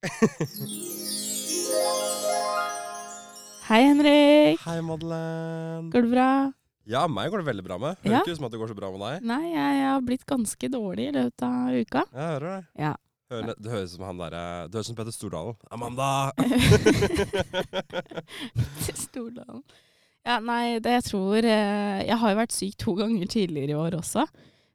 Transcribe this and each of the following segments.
Hei, Henrik. Hei, Madeleine. Går det bra? Ja, meg går det veldig bra med. Høres Ja. ikke ut som at det går så bra med deg. Nei, jeg, jeg har blitt ganske dårlig i løpet av uka. Jeg hører det. Ja. Hører, det høres som han der, Det høres som Petter Stordalen. Amanda! Stordalen. Ja, nei, det jeg tror eh, Jeg har jo vært syk to ganger tidligere i år også.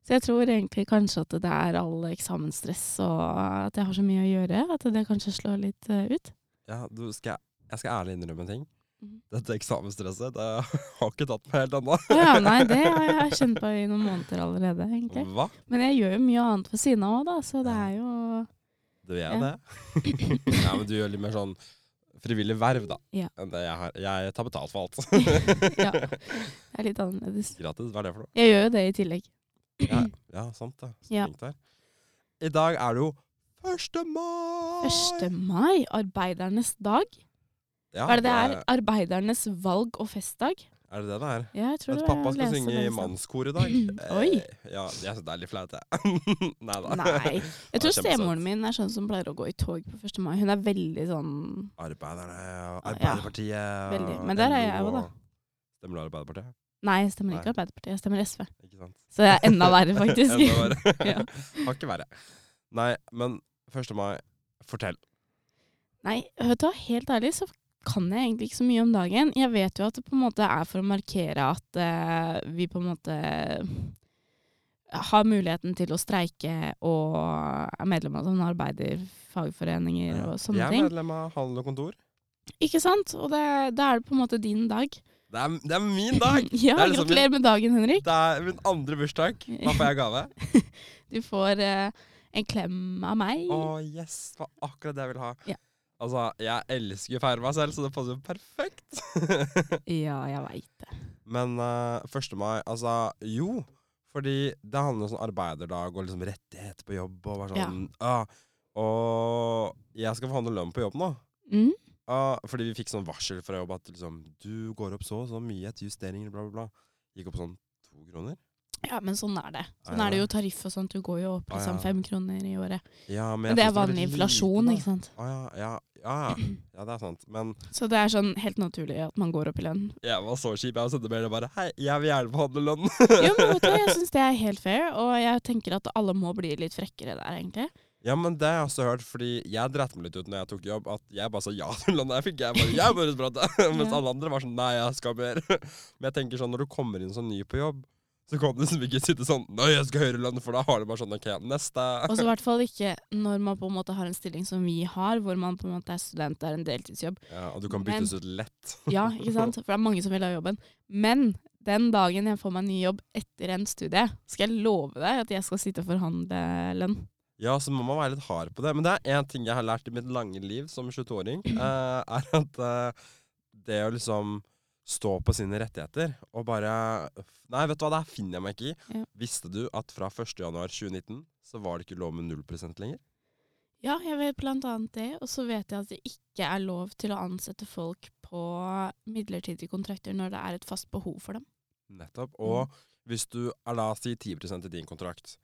Så jeg tror egentlig kanskje at det er all eksamensstress og at jeg har så mye å gjøre, at det kanskje slår litt uh, ut. ja, du, skal jeg, jeg skal ærlig innrømme en ting. Mhm. Dette eksamensstresset det har ikke tatt meg helt ennå. Ja, nei, det har jeg kjent på i noen måneder allerede, egentlig. Hva? Men jeg gjør jo mye annet ved siden av òg, da, så det er jo Du gjør Ja. det? ja, men du gjør litt mer sånn frivillig verv, da. Ja. Jeg har. Jeg tar betalt for alt. Ja. Det er litt annerledes. Gratis. Hva er det for noe? Jeg gjør jo det i tillegg. Ja, ja sant det. Så Ja. I dag er det jo 1. mai! 1. mai, arbeidernes dag. Ja, er det det er? Arbeidernes valg- og festdag? Er det det det er? Ja, jeg tror At pappa skal synge i mannskor i dag. Oi. Eh, Ja, jeg det er litt flaut, jeg. Nei da. Nei. Jeg tror stemoren min er sånn som pleier å gå i tog på 1. mai. Hun er veldig sånn Arbeiderne og Ja, Arbeiderpartiet. veldig. Men der er jeg òg, da. Stemmer du Arbeiderpartiet? Nei, jeg stemmer Nei. ikke Arbeiderpartiet, jeg stemmer SV. Ikke sant? Så det er enda verre, faktisk. Enda verre. Ja. Har ikke verre. Nei, men 1. mai, fortell. Nei, vet du hva, helt ærlig så kan jeg egentlig ikke så mye om dagen. Jeg vet jo at det på en måte er for å markere at uh, vi på en måte har muligheten til å streike og er medlem av sånne arbeiderfagforeninger Ja. og sånne ting. jeg er medlem av Handel og Kontor. Ikke sant? Og det, da er det på en måte din dag. Det er, det er min dag! Ja, Det liksom gratulerer med dagen, Henrik. Det er min andre bursdag. Hva får jeg i gave? Du får uh, en klem av meg. Å, yes! Det var akkurat det jeg ville ha. Ja. Altså, jeg elsker å feire meg selv, så det passer jo perfekt. Ja, jeg veit det. Men eh, 1. mai, altså Jo, fordi det handler om sånn arbeiderdag og liksom rettigheter på jobb og bare Ja. sånn ah, Og jeg skal forhandle lønn på jobb nå. Mm? Ah, fordi vi fikk sånn varsel fra jobb at liksom Du går opp så så mye etter justeringer, bla, bla, bla. Gikk opp sånn to kroner. Ja, men sånn er det. Sånn Ja, er det jo tariff og sånt. Du går jo opp Ah, liksom ja. fem kroner i året. Ja, men, Men det er vanlig inflasjon, lite, ikke sant. Ah, ja, ja, ja, ja. ja, det er sant. Men Så det er sånn helt naturlig at man går opp i lønn. jeg var så kjip. Jeg sendte mail og bare Hei, jeg vil gjerne forhandle lønn. Jo, men vet du jeg syns det er helt fair, og jeg tenker at alle må bli litt frekkere der, egentlig. Ja, men det har jeg også hørt, fordi jeg dreit meg litt ut når jeg tok jobb, at jeg bare sa ja til landet jeg fikk. Jeg bare, jeg bare prate. Mens alle andre var sånn nei, jeg skal mer. Men jeg tenker sånn, når du kommer inn som ny på jobb, så kan du liksom ikke sitte sånn nei, jeg skal høre lønn, for da har du bare sånn ok, neste. Og så i hvert fall ikke når man på en måte har en stilling som vi har, hvor man på en måte er student, det er en deltidsjobb. Ja, og du kan Men- byttes ut lett. Ja, ikke sant? For det er mange som vil ha jobben. Men den dagen jeg får meg en ny jobb etter en studie, skal jeg love deg at jeg skal sitte og forhandle lønn. Ja, så må man være litt hard på det. Men det er én ting jeg har lært i mitt lange liv som 22-åring, uh, er at uh, det å liksom stå på sine rettigheter og bare Nei, vet du hva, det her finner jeg meg ikke i. Ja. Visste du at fra 1.1.2019 så var det ikke lov med 0 lenger? Ja, jeg vet blant annet det, og så vet jeg at det ikke er lov til å ansette folk på midlertidige kontrakter når det er et fast behov for dem. Nettopp. Og hvis du er da si 10 i din kontrakt,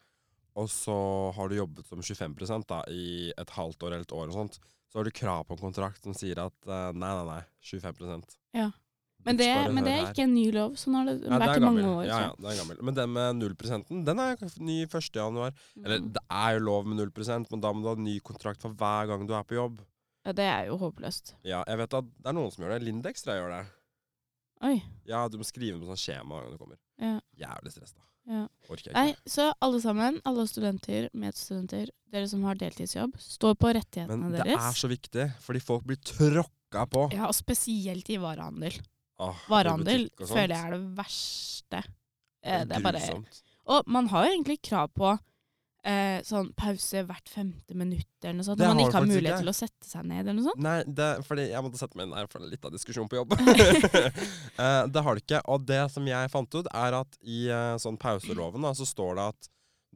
og så har du jobbet som 25 da, i et halvt år eller et år, og sånt, så har du krav på en kontrakt som sier at uh, nei, nei, nei, 25% Ja. Men det, men det er ikke en ny lov, sånn har det ja, vært i mange år. Ja, ja, det er gammel. Men den med 0 den er ny 1. januar. Eller Mm. det er jo lov med 0 men da må du ha ny kontrakt for hver gang du er på jobb. Ja, det er jo håpløst. Ja, jeg vet at det er noen som gjør det. Lindex tror jeg gjør det. Oi. Ja, du må skrive på sånn skjema hver gang du kommer. Ja. Jævlig stress, da. Ja. Orker jeg Nei, så alle sammen, alle studenter, medstudenter, dere som har deltidsjobb, står på rettighetene Men det deres. er så viktig, fordi folk blir tråkka på. Ja, og spesielt i varehandel. Ah, Varehandel føler jeg er det verste. Eh, det er bare. Og man har jo egentlig krav på eh, sånn pause hvert femte minutt eller noe sånt. Når man ikke har mulighet ikke. til å sette seg ned eller noe sånt. Nei, det, fordi jeg måtte sette meg her for litt av diskusjon på jobb. Eh, det har det ikke. Og det som jeg fant ut, er at i eh, sånn pauseloven da, så står det at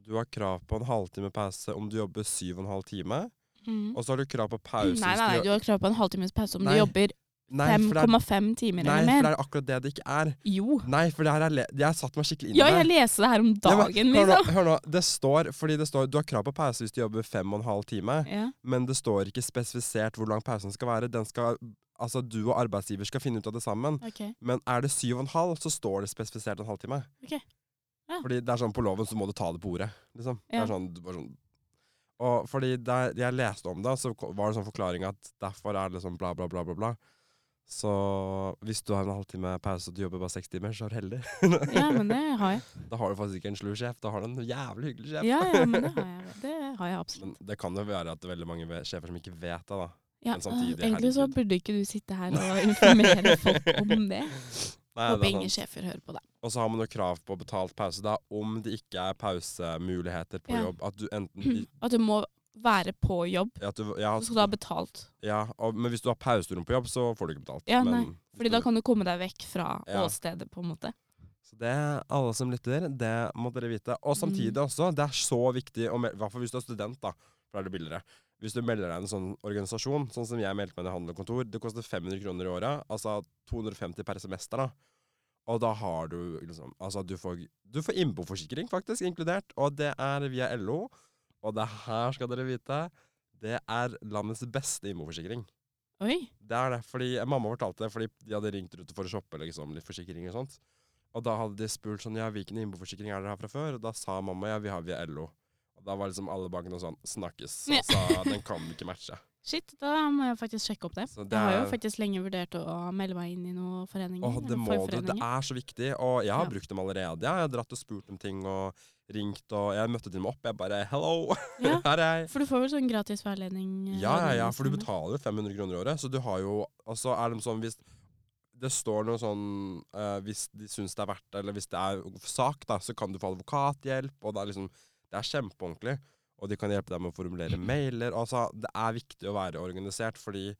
du har krav på en halvtime pause om du jobber syv og en halv time. Mm. Og så har du krav på pause Nei, nei, nei, du har krav på en halvtimes pause om Nei. du jobber Nei, for det er, 5,5 timer nei, eller for det er akkurat det det ikke er. Jo. Nei, for det her er jeg satte meg skikkelig inn i det. Ja, jeg leste det her om Ja, men dagen, hør, nå, liksom. hør nå, det står, fordi det står Du har krav på pause hvis du jobber fem og en halv time, Ja. men det står ikke spesifisert hvor lang pausen skal være. Den skal, altså Du og arbeidsgiver skal finne ut av det sammen. Okay. Men er det syv og en halv, så står det spesifisert en halvtime. Ok. Ja. Fordi det er sånn på loven så må du ta det på ordet. Liksom. Det er sånn, bare sånn Og fordi der jeg leste om det, så var det sånn forklaring at derfor er det sånn bla, bla, bla, bla, bla. Så hvis du har en halvtime pause og du jobber bare seks timer, så er du heldig. Ja, men det har jeg. da har du faktisk ikke en slu sjef, da har du en jævlig hyggelig sjef. Ja, ja, men det har jeg. Det har jeg absolutt. Men det kan jo være at det er veldig mange sjefer som ikke vet det, da. Ja, samtidig, øh, egentlig så burde ikke du sitte her og informere folk om det. Nei, Håper er ingen sjefer hører på deg. Og så har man jo krav på betalt pause da, om det ikke er pausemuligheter på Ja. jobb. At du enten At du må være på jobb, ja, du, ja, så skal du ha betalt. ja, og, Men hvis du har pauserom på jobb, så får du ikke betalt. Ja, men, nei, Fordi da kan du komme deg vekk fra Ja. åstedet, på en måte. Så det alle som lytter, det må dere vite. Og samtidig Mm. også, det er så viktig, i hvert fall hvis du er student, da, for da er det billigere. Hvis du melder deg en sånn organisasjon, sånn som jeg meldte meg i Handel og Kontor, det koster 500 kroner i året, altså 250 per semester, da. Og da har du liksom Altså, du får, du får innboforsikring, faktisk, inkludert. Og det er via LO. Og det her skal dere vite, det er landets beste innboforsikring. Oi. Det er det. fordi Mamma fortalte det fordi de hadde ringt rundt for å shoppe liksom, litt forsikringer og sånt. Og da hadde de spurt sånn Ja, hvilken innboforsikring er dere her fra før? Og da sa mamma ja, vi har via LO. Og da var liksom alle bankene sånn Snakkes. Og sa den kan ikke matche. Shit, da må jeg faktisk sjekke opp det. det er, Jeg har jo faktisk lenge vurdert å melde meg inn i noen foreninger. Åh, det må du. Det er så viktig. Og jeg har Ja. brukt dem allerede. Jeg har dratt og spurt om ting og ringt, og jeg møtte dem opp. Jeg bare Hello! Ja, Her er jeg. for du får vel sånn gratis veiledning? eh, Ja, ja, ja, for du betaler jo 500 kroner i året. Så du har jo Altså er det sånn hvis det står noe sånn uh, Hvis de syns det er verdt det, eller hvis det er sak, da, så kan du få advokathjelp. Og det er liksom Det er kjempeordentlig. Og de kan hjelpe deg med å formulere mailer. Altså, det er viktig å være organisert, fordi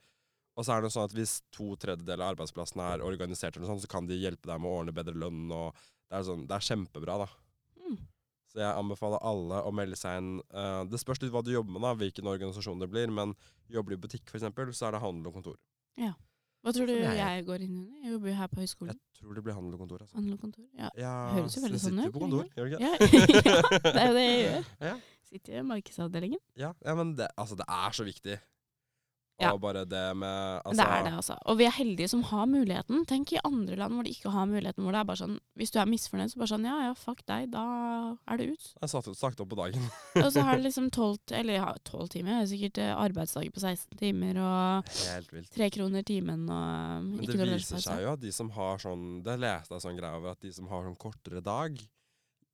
Og så er det sånn at hvis to tredjedeler av arbeidsplassen er organisert, eller noe sånt, så kan de hjelpe deg med å ordne bedre lønn. og Det er, sånn, det er kjempebra, da. Mm. Så jeg anbefaler alle å melde seg inn. Uh, det spørs litt hva du jobber med, da, hvilken organisasjon det blir. Men jobber du i butikk, f.eks., så er det handel og kontor. Hva tror du jeg- jeg går inn under? Jeg jobber jo her på høyskolen. Jeg tror det blir handel og kontor. Altså. Handel og kontor. Ja. Ja, Høres jo veldig sånn ut. sitter på kontor, gjør du ikke? Ja, det er jo det jeg gjør. Ja. Sitter i markedsavdelingen. Ja, ja men det, altså, det er så viktig. Ja. Og bare det med altså, det er det, altså. Og vi er heldige som har muligheten. Tenk i andre land hvor de ikke har muligheten, hvor det er bare sånn Hvis du er misfornøyd, så bare sånn Ja ja, fuck deg, da er det ut. Jeg satt, sagt, sagt opp på dagen. Og så har du liksom tolv Eller ja, tolv timer. Det er sikkert eh, arbeidsdager på 16 timer og tre kroner timen og Men det viser seg jo at de som har sånn Det leste jeg sånn greie over, at de som har sånn kortere dag,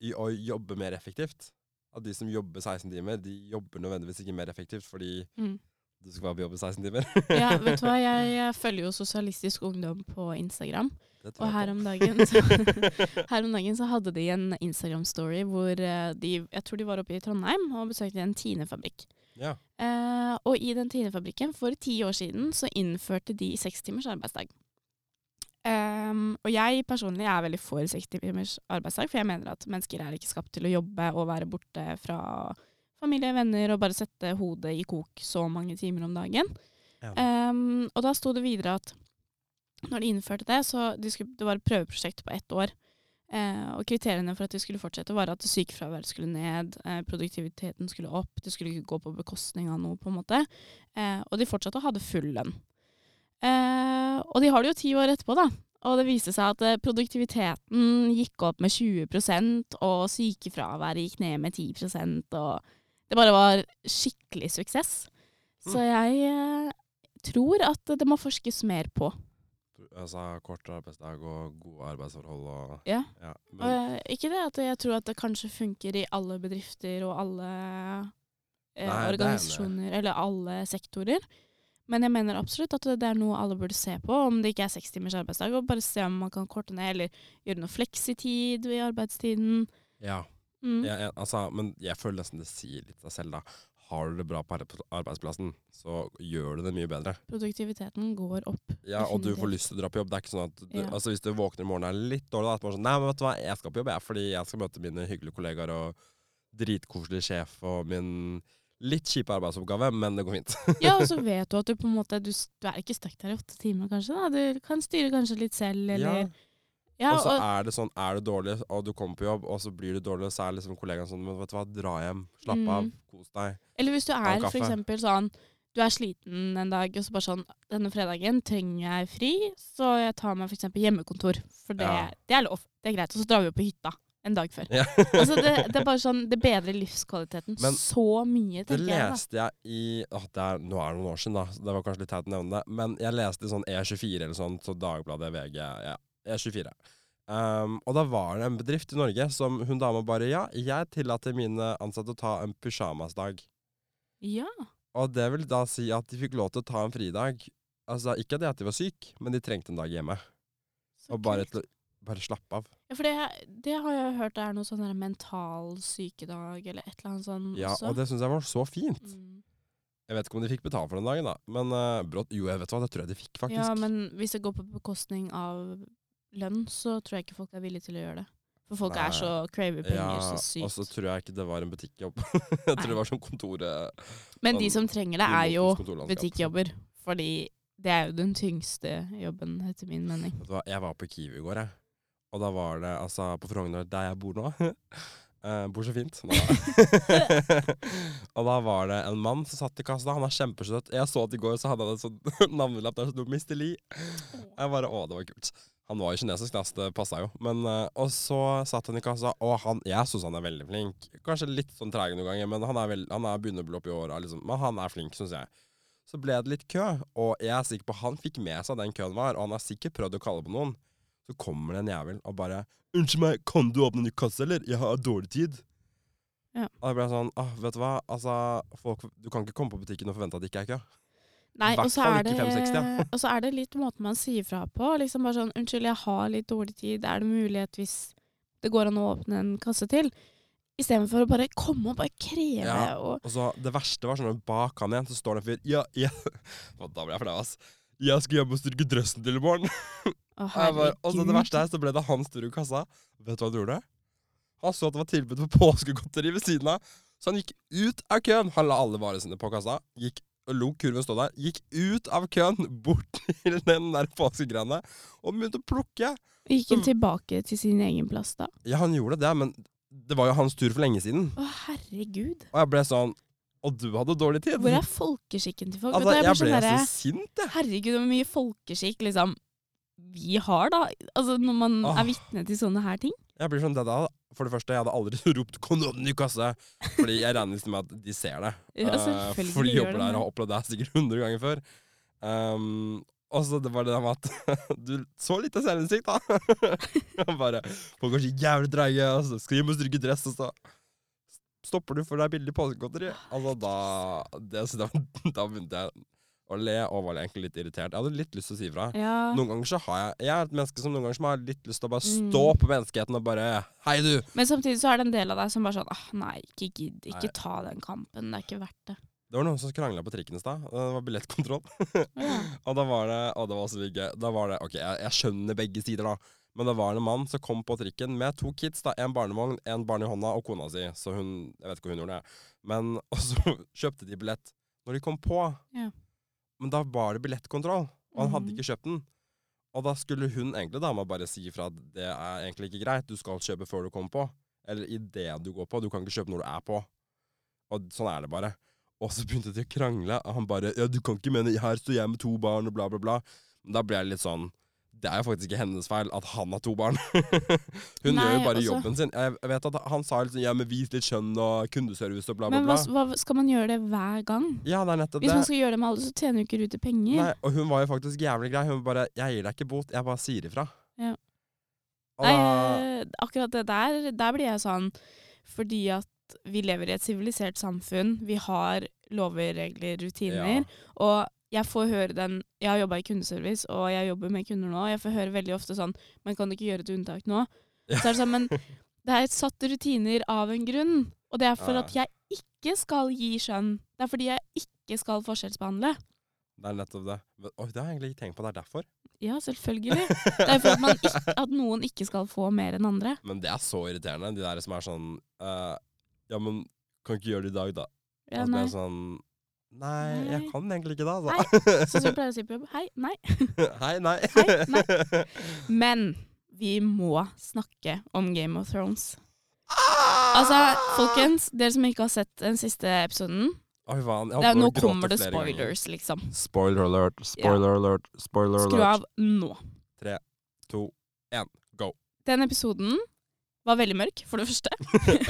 i å jobbe mer effektivt At de som jobber 16 timer, de jobber nødvendigvis ikke mer effektivt fordi Mm. Du skal være på jobb i 16 timer. Ja, vet du hva, jeg, jeg følger jo Sosialistisk Ungdom på Instagram. Og her om dagen så, her om dagen så hadde de en Instagram-story hvor eh, de Jeg tror de var oppe i Trondheim og besøkte en Tine-fabrikk. Ja. Eh, og i den Tine-fabrikken for ti år siden så innførte de seks timers arbeidsdag. Um, og jeg personlig er veldig for seks timers arbeidsdag, for jeg mener at mennesker er ikke skapt til å jobbe og være borte fra familie, venner og bare sette hodet i kok så mange timer om dagen. Ja. Um, og da sto det videre at når de innførte det, så de skulle, det var et prøveprosjekt på ett år. Uh, og kriteriene for at de skulle fortsette, var at sykefraværet skulle ned, uh, produktiviteten skulle opp, det skulle ikke gå på bekostning av noe, på en måte. Uh, og de fortsatte å ha det full lønn. Og de har det jo ti år etterpå, da. Og det viste seg at eh, produktiviteten gikk opp med 20% og sykefraværet gikk ned med 10% og det bare var skikkelig suksess. Så jeg eh, tror at det må forskes mer på. Altså kortere arbeidsdag og gode arbeidsforhold og Ja. ja. Og, Men, eh, ikke det at jeg tror at det kanskje funker i alle bedrifter og alle Nei, det eh, er organisasjoner, eller alle sektorer. Men jeg mener absolutt at det er noe alle burde se på, om det ikke er seks timers arbeidsdag, og bare se om man kan korte ned, eller gjøre noe fleksitid i arbeidstiden. ja. Mm. Jeg, jeg, altså, men jeg føler nesten det sier litt av selv, da. Har du det bra på arbeidsplassen, så gjør du det mye bedre. Produktiviteten går opp. Ja, Og du får lyst til å dra på jobb. Det er ikke sånn at du, Ja. altså Hvis du våkner i morgen og er litt dårlig, da, er det bare sånn Nei, men vet du hva, jeg skal på jobb, jeg, fordi jeg skal møte mine hyggelige kollegaer og dritkoselig sjef og min Litt kjip arbeidsoppgave, men det går fint. Ja, og så vet du at du på en måte Du, du er ikke stuck der i åtte timer, kanskje. da. Du kan styre kanskje litt selv, eller Ja, og så og, er det sånn, er du dårlig, og du kommer på jobb, og så blir du dårlig, så er liksom kollegaen sånn Men vet du hva, dra hjem. Slapp av. Mm. Kos deg. eller hvis du er for eksempel sånn Du er sliten en dag, og så bare sånn Denne fredagen trenger jeg fri, så jeg tar meg eksempel hjemmekontor. For det, Ja. det er lov. Det er greit. Og så drar vi jo på hytta en dag før. Ja. altså det, det er bare sånn Det bedrer livskvaliteten Men så mye, tenker jeg. da. leste jeg i å, det er, Nå er det noen år siden, da. Det var kanskje litt teit å nevne det. Men jeg leste i sånn E24 eller sånn, så Dagbladet, VG Ja, E24. Um, og da var det en bedrift i Norge som hun dama bare Ja, jeg tillater mine ansatte å ta en pysjamasdag. Ja. Og det vil da si at de fikk lov til å ta en fridag. Altså Ikke det at de var syke, men de trengte en dag hjemme. Så Og bare, til, bare slappe av. Ja, for det, det har jeg hørt er noe sånn mental sykedag, eller et eller annet sånt. Ja, også. Og det syns jeg var så fint. Mm. Jeg vet ikke om de fikk betalt for den dagen, da. Men uh, brått Jo, jeg vet hva, det tror jeg de fikk, faktisk. Ja, men hvis det går på bekostning av lønn, så tror jeg ikke folk er villige til å gjøre det. For folk Nei. er så craver penger Ja, så og så tror jeg ikke det var en butikkjobb. jeg tror det var sånn kontor... Men de sånn som trenger det, er jo butikkjobber. Fordi det er jo den tyngste jobben, etter min mening. Jeg var på Kiwi i går, jeg. Og da var det altså på Frogner, der jeg bor nå Uh, Bor så fint. Nå. og da var det en mann som satt i kassa. Han er kjempesøt. Jeg så at i går så hadde han en sånn navnelapp der som sto Mr. Lee. Jeg bare, å, det var kult. Han var jo kinesisk, da, så det passa jo. Men, eh, og så satt han i kassa, og han, jeg syns han er veldig flink. Kanskje litt sånn treig noen ganger, men han er, veld, han er begynner opp i åra, liksom. Men han er flink, syns jeg. Så ble det litt kø, og jeg er sikker på han fikk med seg den køen var, og han har sikkert prøvd å kalle på noen. Så kommer det en jævel og bare 'Unnskyld meg, kan du åpne en ny kasse, eller? Jeg har dårlig tid'. Ja. Og jeg ble sånn ah, Vet du hva, altså folk, Du kan ikke komme på butikken og forvente at det ikke er kø. Nei, og så det, ikke 560, og så er det litt måten man sier fra på. Liksom bare sånn 'Unnskyld, jeg har litt dårlig tid. Er det mulighet hvis det går an å åpne en kasse til?' Istedenfor å bare komme og bare kreve Ja. og Og så Det verste var sånn bak han igjen så står det en fyr Ja, ja Da ble jeg flau, ass. Jeg skal hjem og styrke drøssen til i morgen. Å, Og så det verste her, så ble det han står i kassa. Vet du hva han gjorde? Han så at det var tilbud på påskegodteri ved siden av. Så han gikk ut av køen. Han la alle varene sine på kassa. Gikk og lot kurven stå der. Gikk ut av køen, bort til den der påskegreiene, og begynte å plukke. Gikk han tilbake til sin egen plass da? Ja, han gjorde det, men det var jo hans tur for lenge siden. Å, herregud. Og jeg ble sånn Og du hadde dårlig tid. Hvor er folkeskikken til folk? altså, jeg, jeg blir ble sånn derre- så sint, jeg. Herregud, hvor mye folkeskikk liksom vi har, da. Altså Når man Åh. er vitne til sånne her ting. Jeg blir sånn, det da, For det første, jeg hadde aldri ropt 'Kom i kassa', fordi jeg regner liksom med at de ser det. Ja, uh, for de jobber der og har opplevd det sikkert 100 ganger før. Um, og så det var det der med at du så litt av selvinnsikt, da. Bare Folk kanskje så jævlig dreige, og så skal hjem og stryke dress, og så stopper du for deg billig påskegodteri. Altså, da det, da, da begynte jeg å le, og var egentlig litt irritert. Jeg hadde litt lyst til å si ifra. Ja. Noen ganger så har jeg Jeg er et menneske som noen ganger som har litt lyst til å bare Mm. stå på menneskeheten og bare Hei, du! Men samtidig så er det en del av deg som bare sånn ah, Nei, ikke gidd. Ikke Nei. ta den kampen. Det er ikke verdt det. Det var noen som krangla på trikken i stad. og Det var billettkontroll. Ja. Og da var det Og det var også litt gøy. Da var det Ok, jeg, jeg skjønner begge sider, da. Men det var en mann som kom på trikken med to kids. da, En barnevogn, en barn i hånda og kona si. Så hun Jeg vet ikke hva hun gjorde. Men Og så kjøpte de billett når de kom på. Ja. Men da var det billettkontroll, og han hadde Mhm. ikke kjøpt den. Og da skulle hun egentlig dama bare si ifra at det er egentlig ikke greit, du skal kjøpe før du kommer på. Eller idet du går på. Du kan ikke kjøpe når du er på. Og sånn er det bare. Og så begynte de å krangle. Og han bare Ja, du kan ikke mene Her står jeg med to barn, og bla, bla, bla. Men da ble jeg litt sånn Det er jo faktisk ikke hennes feil at han har to barn. Hun Nei, gjør jo bare også. jobben sin. Jeg vet at Han sa sånn Ja, men vis litt skjønn og kundeservice og bla, bla, Men bla. hva, hva, skal man gjøre det hver gang? Ja, det er nettopp Hvis man skal gjøre det med alle, så tjener jo ikke Ruter penger. Nei, og hun var jo faktisk jævlig grei. Hun bare 'Jeg gir deg ikke bot, jeg bare sier ifra'. Ja. Og Nei, da, eh, akkurat det der, der blir jeg sånn Fordi at vi lever i et sivilisert samfunn. Vi har lover, regler, rutiner. Ja. Og jeg får høre den Jeg har jobba i kundeservice, og jeg jobber med kunder nå. Jeg får høre veldig ofte sånn Men kan du ikke gjøre et unntak nå? Så er det sånn, men det er satt rutiner av en grunn. Og det er for at jeg ikke skal gi skjønn. Det er fordi jeg ikke skal forskjellsbehandle. det er nettopp det. Oi, det har jeg egentlig ikke tenkt på. Det er derfor. Ja, selvfølgelig. Det er for at, man ikke, at noen ikke skal få mer enn andre. Men det er så irriterende, de der som er sånn uh, Ja, men kan ikke gjøre det i dag, da. Ja, nei. så ble nei. sånn Nei, jeg kan egentlig ikke det, altså. Sånn som vi pleier å si på jobb. Hei, nei. Hei, nei. Hei, nei. Men vi må snakke om Game of Thrones. Altså, folkens, dere som ikke har sett den siste episoden Oi, faen. Jeg det er, Nå kommer det spoilers, ganger. liksom. Spoiler alert, spoiler alert, spoiler Skru av nå. To, én, go. Den episoden var veldig mørk, for det første.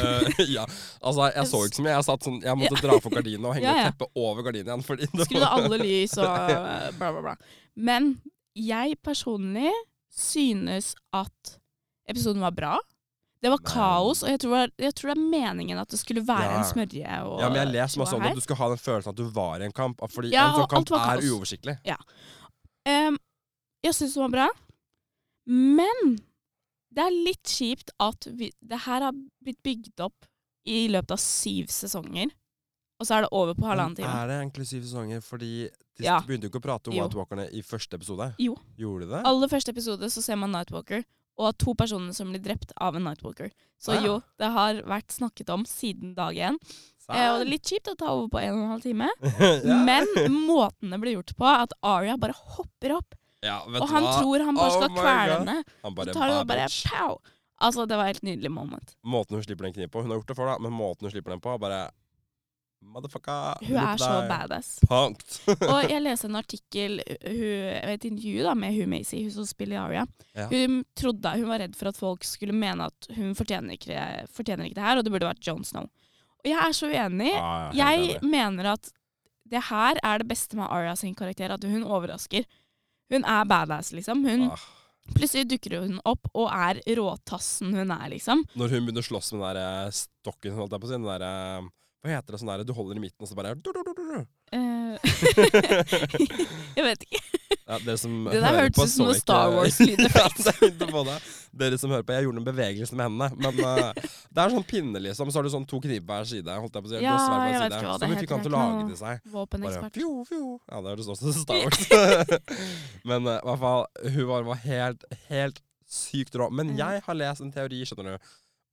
uh, ja, altså, jeg så ikke så mye. Jeg, satt sånn, jeg måtte dra for gardinene og henge Ja, ja. teppet over gardinene. Fordi det Skru av alle lys og bla, bla, bla. Men jeg personlig synes at episoden var bra. Det var kaos, og jeg tror, jeg tror det er meningen at det skulle være Ja. en smørje. Og Ja, men jeg leser masse om at du skal ha den følelsen at du var i en kamp. Fordi Ja, en sånn kamp er kaos. uoversiktlig. Em, jeg syns det var bra, men det er litt kjipt at vi, det her har blitt bygd opp i løpet av syv sesonger, og så er det over på halvannen time. Er det egentlig syv sesonger? Fordi de Ja. begynte jo ikke å prate om Jo. White Walkerne i første episode. Jo. Gjorde de det? Aller første episode så ser man Nightwalker, og to personer som blir drept av en Nightwalker. Så Ah, ja. jo, det har vært snakket om siden dag én. Eh, og det er litt kjipt å ta over på en og en halv time, ja. men måten det blir gjort på, at Aria bare hopper opp, ja, vet og han hva? tror han bare Oh skal oh kvele henne. Han Så bare, tar hun bare pow! Altså, det var helt nydelig moment. Måten hun slipper den kniven på Hun har gjort det før, da, men måten hun slipper den på, bare Motherfucker. Hun er så badass. Punkt. Og jeg leste en artikkel, hun, et intervju da, med hun Macy, hun som spiller Aria. Ja. Hun trodde, hun var redd for at folk skulle mene at hun fortjener ikke, fortjener ikke det her, og det burde vært Jon Snow. Og jeg er så uenig. Ah, Jeg enig. mener at det her er det beste med Aria sin karakter, at hun overrasker. Hun er badass, liksom. Hun, Ah, Plutselig dukker hun opp og er råtassen hun er, liksom. Når hun begynner å slåss med den der stokken, holdt jeg på å si, den der eh, Hva heter det sånn der du holder i midten, og så bare du, du, du, du, du. Eh, jeg vet ikke. Ja, dere som Det der hørtes ut som noe Star Wars-lydeffekt. ja, er. Dere som hører på, jeg gjorde noen bevegelser med hendene. Men uh, det er sånn pinne, liksom. Så har du sånn to kniver på hver side. Holdt jeg på å si. Ja, jeg vet ikke hva det hun heter, fikk han til å lage det seg. Våpenekspert. fjo, fjo. Ja, det høres også ut som Star Wars. Men eh, i hvert fall, hun var, var helt, helt sykt rå. Men jeg har lest en teori, skjønner du.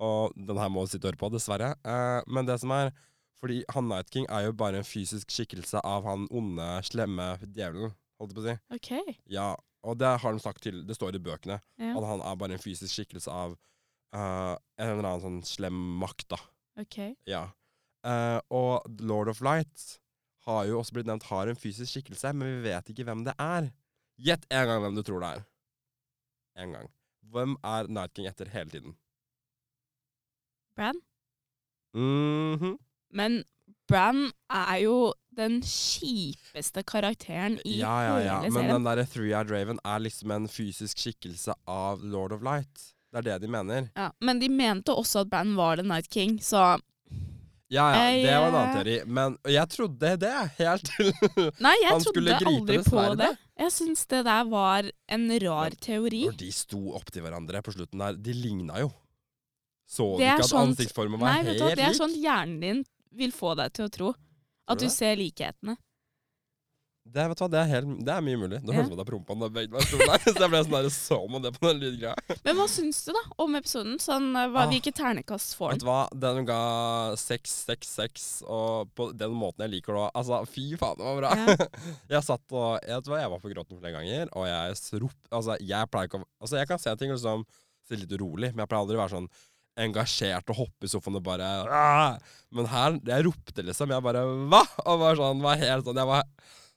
Og den her må du sitte og høre på, dessverre. Uh, men det som er Fordi han Night King er jo bare en fysisk skikkelse av han onde, slemme djevelen, holdt jeg på å si. OK. Ja, og det har de sagt til Det står i bøkene. Ja. At han er bare en fysisk skikkelse av uh, en eller annen sånn slem makt, da. ok. Ja. Uh, og Lord of Light har jo også blitt nevnt har en fysisk skikkelse, men vi vet ikke hvem det er. Gjett en gang hvem du tror det er. En gang. Hvem er Night King etter hele tiden? Bran? Mhm. Men Bran er jo den kjipeste karakteren i Ja, ja, ja. hele Men den derre Three-Eyed Raven er liksom en fysisk skikkelse av Lord of Light. Det er det de mener. Ja, men de mente også at Bran var The Night King, så Ja, ja, det var en annen eh, teori. Men jeg trodde det helt til Nei, jeg Han skulle gripe aldri det på sverdet. det. Jeg syns det der var en rar teori. Når de sto opptil hverandre på slutten der, de ligna jo. Så du ikke at sånt- ansiktsformen var Nei, vet du det er lik? sånn hjernen din vil få deg til å tro. At du det? ser likhetene. Det, vet du hva, det, er helt, det er mye mulig. Det Ja. høres ut som jeg prompa når begge var stolen der. Så jeg ble sånn der, så man det på den lydgreia. Men hva syns du da om episoden? Sånn, eh, hva, Ah. hvilke ternekast får Vet du hva, den ga 666, og på den måten jeg liker det òg. Altså, fy faen, det var bra. Ja. jeg satt og jeg, vet hva, jeg var på gråten flere ganger, og jeg rop, Altså, jeg pleier ikke å Altså, jeg kan se ting og liksom litt urolig, men jeg pleier aldri å være sånn engasjert og hoppe i sofaen og bare «Åh!» Men her, jeg ropte liksom. Jeg bare Hva?! Og var sånn, var helt sånn Jeg var,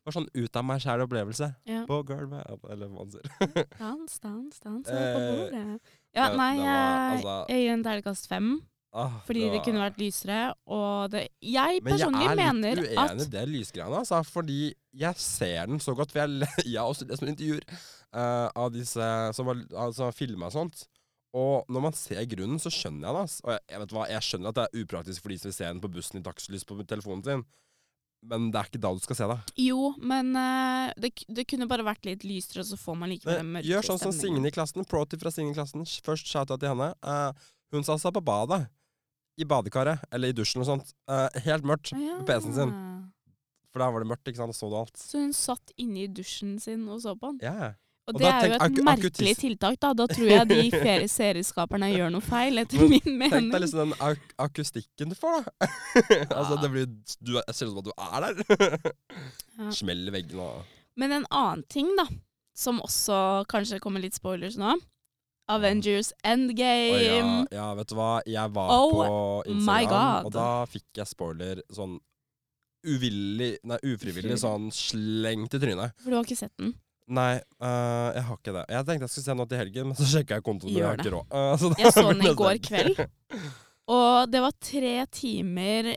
var sånn ut av meg sjæl opplevelse. Ja. På gulvet, eller hva man sier. Dans, dans, dans Eh, på bordet. Ja, nei, var, jeg, altså- jeg gir en terningkast fem. Ah, Fordi det, var- kunne vært lysere. Og det Jeg Men jeg er litt mener uenig at i det lysgreiene, altså. Fordi jeg ser den så godt. For jeg, jeg har også lest noen intervjuer uh, av disse som har altså, filma og sånt. Og når man ser grunnen, så skjønner jeg det. Altså. Og jeg, jeg vet hva, jeg skjønner at det er upraktisk for de som vil se den på bussen i dagslys på telefonen sin. Men det er ikke da du skal se det. Jo, men uh, det, det kunne bare vært litt lysere, så får man likevel den mørke gjør sånn som. Signe i klassen. Pro-tip fra Signe i klassen. Først shout-out til henne. Uh, hun sa seg på badet. I badekaret. Eller i dusjen og sånt. Uh, helt mørkt. Ja. på PC-en sin. For der var det mørkt, ikke sant. Og så du alt. Så hun satt inne i dusjen sin og så på den. Ja. Og Og det er jo et merkelig tiltak, da. Da tror jeg de ferie- serieskaperne gjør noe feil, etter min mening. Tenk deg liksom den ak akustikken du får, da. altså, det blir Du er- ser ut som at du er der. Ja. Smell i veggen og Men en annen ting, da, som også kanskje kommer litt spoilers nå. Avengers Å ja, Endgame. ja, vet du hva. Jeg var Oh på Instagram, og da fikk jeg spoiler sånn uvillig Nei, Ufrivillig. sånn slengt i trynet. For du har ikke sett den? Nei, uh, jeg har ikke det. Jeg tenkte jeg skulle se noe til helgen, men så sjekka jeg kontoen, jeg har ikke råd. Uh, så Jeg så den i går kveld. Og det var tre timer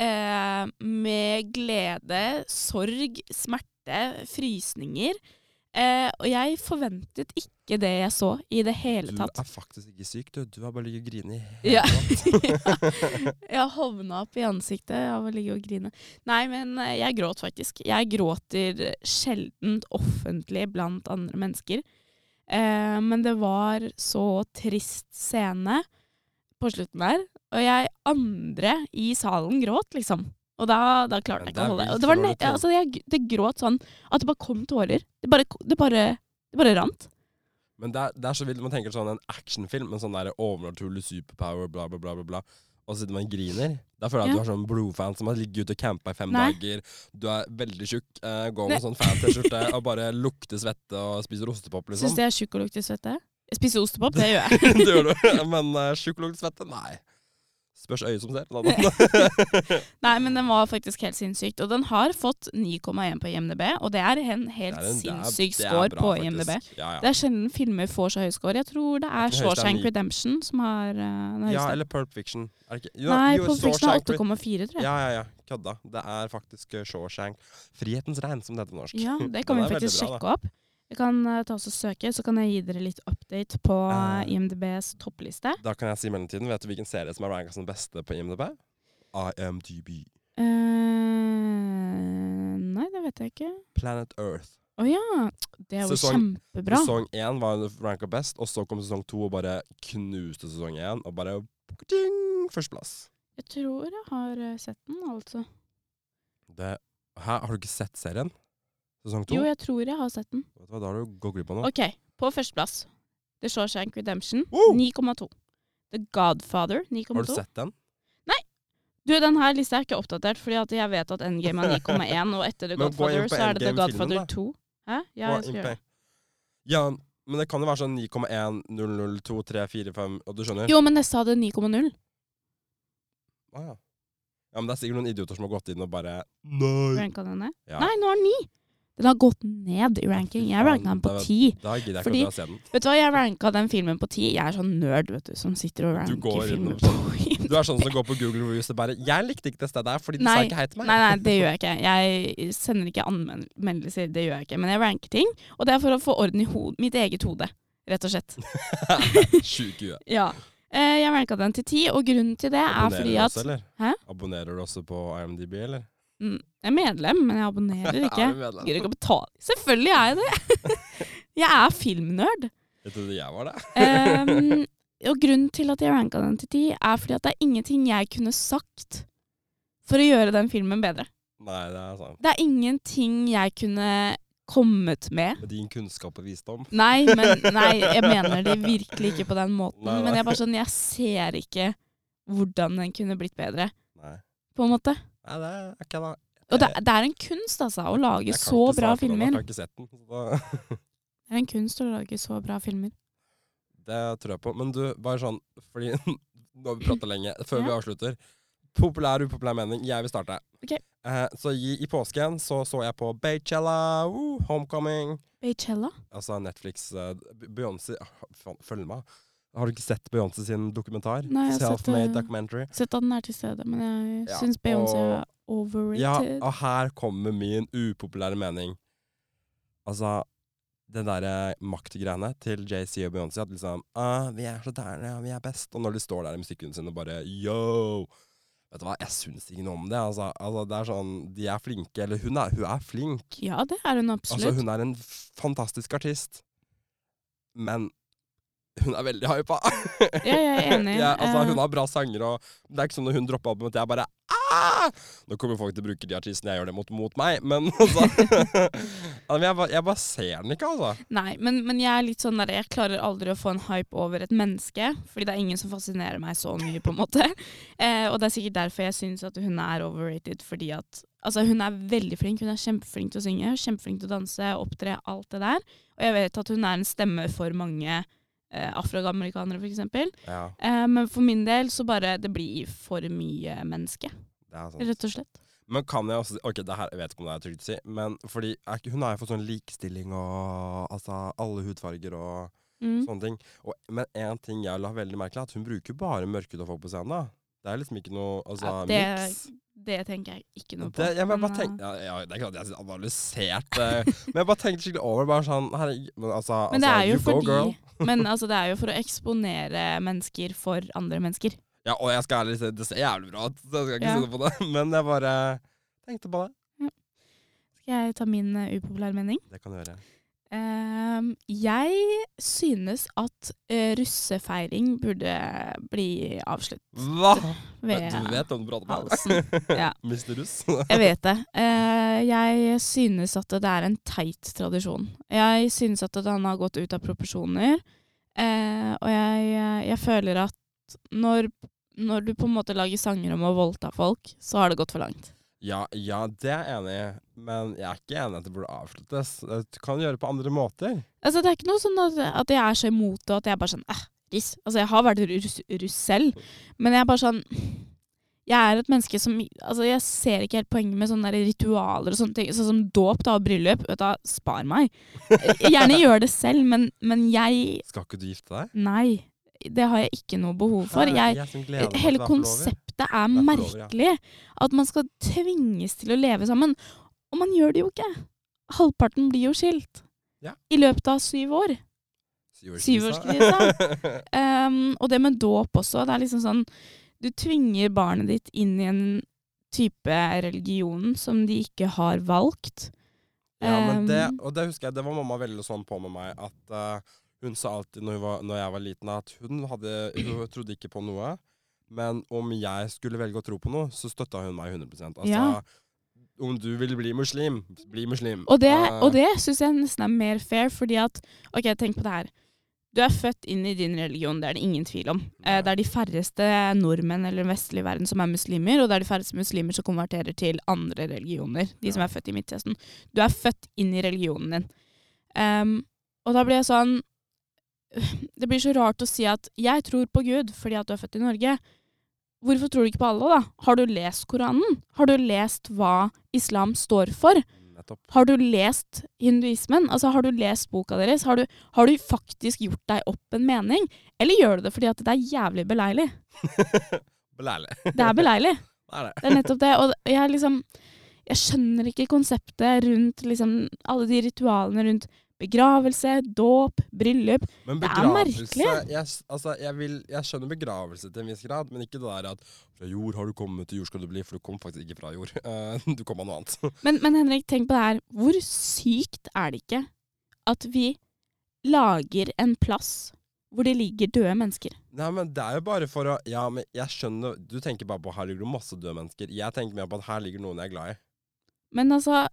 eh, med glede, sorg, smerte, frysninger. Eh, og jeg forventet ikke det jeg så i det hele tatt. Du er faktisk ikke syk, du. Du har bare ligget og grinet i Ja. hele natt. Jeg hovna opp i ansiktet av å ligge og grine. Nei, men eh, jeg gråt faktisk. Jeg gråter sjelden offentlig blant andre mennesker. Eh, men det var så trist scene på slutten der. Og jeg andre i salen gråt, liksom. Og da, da klarte jeg ikke å holde det, tenker- altså, jeg, det gråt sånn at det bare kom tårer. Det bare, det bare, det bare rant. Men det er, det er så vilt. Man tenker sånn en actionfilm, en sånn der overnaturlig superpower, bla, bla, bla, bla, bla. Og så sitter man og griner. Da føler jeg at Ja. du er sånn blodfan som har ligget ute og campa i fem Nei. dager. Du er veldig tjukk, uh, går Nei. med sånn fan-T-skjorte og bare lukter svette og spiser ostepop, liksom. Syns du jeg er tjukk og lukter svette? Jeg spiser ostepop, det gjør jeg. det gjør du. Men uh, tjukk og lukter svette? Nei. Spørs øyet som ser. Nei, men den var faktisk helt sinnssykt. Og den har fått 9,1 på IMDb, og det er en helt Det er en- det er- sinnssyk det er score bra, på faktisk. IMDb. Ja, ja. Det er sjelden filmer får så høy score. Jeg tror det er høyeste Shawshank. Redemption som har uh, den ja, eller Pulp Fiction. Er ikke? Jo, Nei, jo, Pulp Fiction er 8,4, tror jeg. Ja, ja, ja. Kødda. Det er faktisk uh, Shawshank. Frihetens regn, som det heter på norsk. Ja, det kan vi faktisk bra, sjekke opp. Jeg kan eh, ta oss og søke, så kan jeg gi dere litt update på uh, IMDbs toppliste. Da kan jeg si i mellomtiden, vet du hvilken serie som er ranka som beste på IMDb? IMDb. Uh, nei, det vet jeg ikke. Planet Earth. Å ja! Det er jo Sesong- kjempebra. Sesong én var ranka best, og så kom sesong to og bare knuste sesong én. Og bare ding, førsteplass. Jeg tror jeg har sett den, altså. Det Hæ, har du ikke sett serien? Sesong to? Jo, jeg tror jeg har sett den. Vet du hva, da har du gått glipp av noe. Ok, på førsteplass. The Shawshank Redemption, Woo! 9,2. The Godfather, 9,2. Har du sett den? Du, den her lista er ikke oppdatert, fordi at jeg vet at Endgame er 9,1, og etter The Men gå inn Godfather på så er det The Endgame-filmen, Godfather da. 2. Hæ? Ja, jeg skal gjøre det. Impe- Ja, men det kan jo være sånn 9,1, 00, 2, 3, 4, 5 Og du skjønner? Jo, men jeg sa det 9,0. Ah, ja. ja, men det er sikkert noen idioter som har gått inn og bare Nei! Ranka den ned? Ja. Nei, nå er den 9! Den har gått ned i ranking. Jeg ranka den på ti. 10. Da gidder jeg Fordi-. Vet du hva, jeg ranka den filmen på 10. Jeg er sånn nerd, vet du, som sitter og ranker filmer på Du er sånn som går på Google Reviews og bare 'Jeg likte ikke det stedet her, fordi du sa ikke hei til meg'. Nei, nei, det gjør jeg ikke. Jeg sender ikke anmeldelser, det gjør jeg ikke. Men jeg ranker ting, og det er for å få orden i mitt eget hode, rett og slett. Sjuk i huet. Ja. Eh, jeg ranka den til 10, og grunnen til det er Abonnerer fordi du også, eller? Hæ? Abonnerer du også på IMDb, eller? Mm, Jeg er medlem, men jeg abonnerer ikke. Gidder ikke å betale. Selvfølgelig er jeg det! jeg er filmnerd. Jeg trodde jeg var det. um, og grunnen til at jeg ranka den til 10, er fordi at det er ingenting jeg kunne sagt for å gjøre den filmen bedre. Nei, det er sant. Det er ingenting jeg kunne kommet med. Med din kunnskap og visdom. Nei, men, nei, jeg mener det virkelig ikke på den måten. Nei, nei. Men jeg er bare sånn, jeg ser ikke hvordan den kunne blitt bedre, Nei, på en måte. Nei det er ikke det. Og det, det er en kunst, altså, å lage så bra filmer. Jeg har ikke sett den. Så Det er en kunst å lage så bra filmer. det tror jeg på. Men du, bare sånn Fordi nå har vi prata lenge. Før vi avslutter. Populær, upopulær mening. Jeg vil starte. Okay. Eh, så i, i påsken så så jeg på Baychella, uh, Homecoming Beychella? Altså Netflix uh, Beyoncé ah, Følg med. Har du ikke sett Beyoncé sin dokumentar? Nei, jeg har sett, Self-made eh, documentary. Sett at den er til stede, men jeg Ja, syns Beyoncé og- er overrated. Ja, og her kommer min upopulære mening. Altså, det derre maktgreiene til JC og Beyoncé, at liksom ah, 'Vi er så derne, vi er best', og når de står der i musikken sin og bare yo Vet du hva, jeg syns ikke noe om det. Altså, altså, det er sånn, De er flinke, eller hun er, hun er flink. Ja, det er hun absolutt. Altså, hun er en fantastisk artist, men hun er veldig hypa. Ja, jeg er enig. Ja, altså, Eh, hun har bra sanger, og det er ikke sånn når hun dropper albumet at jeg bare ah! Nå kommer folk til å bruke de artistene jeg gjør det mot, mot meg, men altså jeg, bare, jeg bare ser den ikke, altså. Nei, men, men jeg er litt sånn der, jeg klarer aldri å få en hype over et menneske. Fordi det er ingen som fascinerer meg så mye, på en måte. Eh, og det er sikkert derfor jeg syns at hun er overrated. Fordi at altså, hun er veldig flink. Hun er kjempeflink til å synge, kjempeflink til å danse, opptre, alt det der. Og jeg vet at hun er en stemme for mange eh, afroamerikanere, f.eks. Ja, Eh, men for min del så bare Det blir for mye menneske, rett og slett. Men kan jeg også Ok, det her jeg vet ikke om det er trygt å si, men fordi er hun har jo fått sånn likestilling og altså alle hudfarger og Mm. sånne ting. Og, men én ting jeg la veldig merke til, er at hun bruker bare mørkhudede folk på scenen. da. Det er liksom ikke noe altså, Ja, det- mix. Det tenker jeg ikke noe på. Det, jeg, bare, bare eh, tenk, ja, ja, det er ikke at jeg har analysert det, men jeg bare tenkte skikkelig over. Bare sånn, her, men altså, Men det altså, er jo you go, girl. Men altså, det er jo for å eksponere mennesker for andre mennesker. Ja, og jeg skal ærlig si, det ser jævlig bra ut, så jeg skal ikke Ja. si noe på det. Men jeg bare tenkte på det. Skal jeg ta min uh, upopulære mening? Det kan du gjøre. Ehm, jeg synes at uh, russefeiring burde bli avslutt Hva? ved Du vet hvem du prater med? halsen. Ja. Mr. Russ. Jeg vet det. Uh, jeg synes at det er en teit tradisjon. Jeg synes at han har gått ut av proporsjoner. Uh, og jeg, jeg føler at når, når du på en måte lager sanger om å voldta folk, så har det gått for langt. Ja, ja, det er jeg enig i, men jeg er ikke enig i at det burde avsluttes. Du kan gjøre det på andre måter. Altså, det er ikke noe sånn at, at jeg er så imot det, at jeg bare sånn eh, riss. Altså, jeg har vært russ, russ selv, men jeg er bare sånn Jeg er et menneske som Altså, jeg ser ikke helt poenget med sånne ritualer og sånne ting. Sånn som dåp da, og bryllup. Vet du, spar meg. Gjerne gjør det selv, men, men jeg Skal ikke du gifte deg? Nei. Det har jeg ikke noe behov for. Jeg, Jeg, til hele å konseptet er merkelig. At man skal tvinges til å leve sammen. Og man gjør det jo ikke. Halvparten blir jo skilt. Ja. I løpet av syv år. Syvårskrisa. Um, og det med dåp også. Det er liksom sånn Du tvinger barnet ditt inn i en type religion som de ikke har valgt. Ja, men det, Um, og det husker jeg, det var mamma veldig sånn på med meg, at uh, hun sa alltid når, var, når jeg var liten, at hun, hadde, hun trodde ikke på noe. Men om jeg skulle velge å tro på noe, så støtta hun meg 100 Altså, Ja. om du vil bli muslim, bli muslim. Og det, Eh, og det syns jeg nesten er mer fair, fordi at OK, tenk på det her. Du er født inn i din religion, det er det ingen tvil om. Eh, Nei. det er de færreste nordmenn eller den vestlige verden som er muslimer, og det er de færreste muslimer som konverterer til andre religioner. De som er født i Midtøsten. Du er født inn i religionen din. Um, og da blir jeg sånn Det blir så rart å si at 'jeg tror på Gud fordi at du er født i Norge'. Hvorfor tror du ikke på Allah, da? Har du lest Koranen? Har du lest hva islam står for? Nettopp. Har du lest hinduismen? Altså, har du lest boka deres? Har du, har du faktisk gjort deg opp en mening? Eller gjør du det fordi at det er jævlig beleilig? Beleilig. Det er beleilig. Det er det. Det er nettopp det. Og jeg liksom Jeg skjønner ikke konseptet rundt liksom alle de ritualene rundt begravelse, dåp, bryllup. Men Det er merkelig. jeg, altså, jeg, vil, jeg skjønner begravelse til en viss grad, men ikke det der at fra jord har du kommet, til jord skal du bli, for du kom faktisk ikke fra jord. Eh, du kom av noe annet. Men, men Henrik, tenk på det her. Hvor sykt er det ikke at vi lager en plass hvor det ligger døde mennesker? Nei, men det er jo bare for å Ja, men jeg skjønner Du tenker bare på her ligger det masse døde mennesker. Jeg tenker mer på at her ligger noen jeg er glad i. Men altså,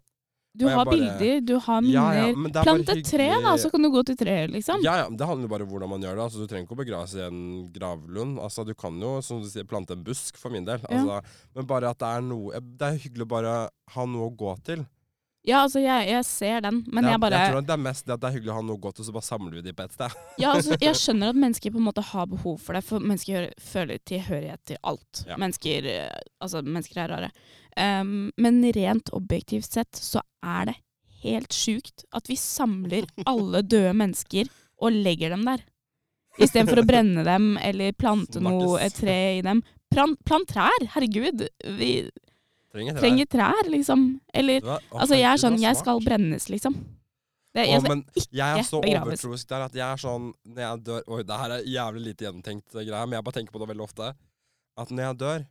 du har bare- bilder, du har minner. ja, ja, Plant et tre, da, så kan du gå til treet, liksom. Ja, ja, men Det handler jo bare om hvordan man gjør det. Altså, Du trenger ikke å begraves i en gravlund. Altså, Du kan jo som du sier, plante en busk, for min del. Altså, Men bare at det er noe Det er hyggelig å bare ha noe å gå til. Ja, altså, jeg, jeg ser den, men er, jeg bare jeg tror det er mest det at det er hyggelig å ha noe å gå til, så bare samler vi de på ett sted. ja, altså, Jeg skjønner at mennesker på en måte har behov for det, for mennesker føler tilhørighet til alt. Ja. Mennesker, eh, altså, mennesker er rare. Um, men rent objektivt sett så er det helt sjukt at vi samler alle døde mennesker og legger dem der. Istedenfor å brenne dem eller plante noe, et tre i dem. Plant, plant trær, herregud. Vi Trenger, trenger trær, liksom. Eller var- å, Altså, jeg er sånn, jeg skal brennes, liksom. Det, jeg skal, men jeg er så begraves. overtroisk der at jeg er sånn Når jeg dør Oi, det her er jævlig lite gjennomtenkt greier, greie, men jeg bare tenker på det veldig ofte. At når jeg dør,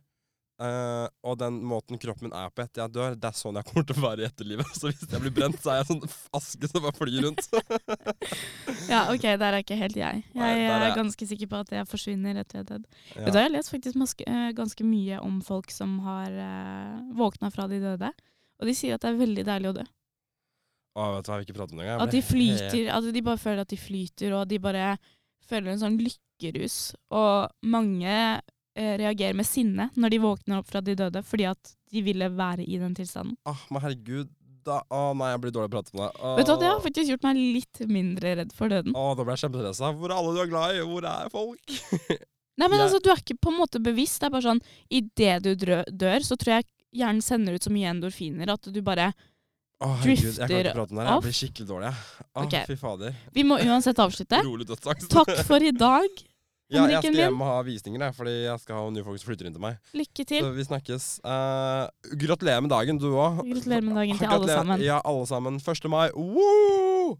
eh, og den måten kroppen min er på etter jeg dør, det er sånn jeg kommer til å være i etterlivet. Så hvis jeg blir brent, så er jeg sånn aske som bare flyr rundt. ja, ok, der er ikke helt jeg. Jeg Nei, er jeg. ganske sikker på at jeg forsvinner etter jeg er død. Ja. Vet du, jeg har lest faktisk maske, uh, ganske mye om folk som har uh, våkna fra de døde. Og de sier at det er veldig deilig å dø. Å, vet du hva, jeg vil ikke prate om det engang. At de flyter, at de bare føler at de flyter, og de bare føler en sånn lykkerus. Og mange eh, reagerer med sinne når de våkner opp fra de døde, fordi at de ville være i den tilstanden. Åh, men herregud. Da, å nei, jeg blir dårlig å prate om deg. Åh. Vet du hva, Det har faktisk gjort meg litt mindre redd for døden. Å, da ble jeg kjempestressa. Hvor er alle du er glad i? Hvor er folk? Nei, men Jeg- altså, Du er ikke på en måte bevisst. Det er bare sånn, Idet du dør, så tror jeg hjernen sender ut så mye endorfiner at du bare Å, herregud, jeg kan ikke prate om det. Jeg blir skikkelig dårlig. Åh, Å, Ok. fy fader. Vi må uansett avslutte. Takk for i dag. Ja, jeg skal hjem og ha visninger, jeg, fordi jeg skal ha nye folk som flytter inn til meg. Lykke til. Så vi snakkes. Uh, gratulerer med dagen, du òg. Gratulerer med dagen til alle sammen. Ja, alle sammen. 1. mai. Woo!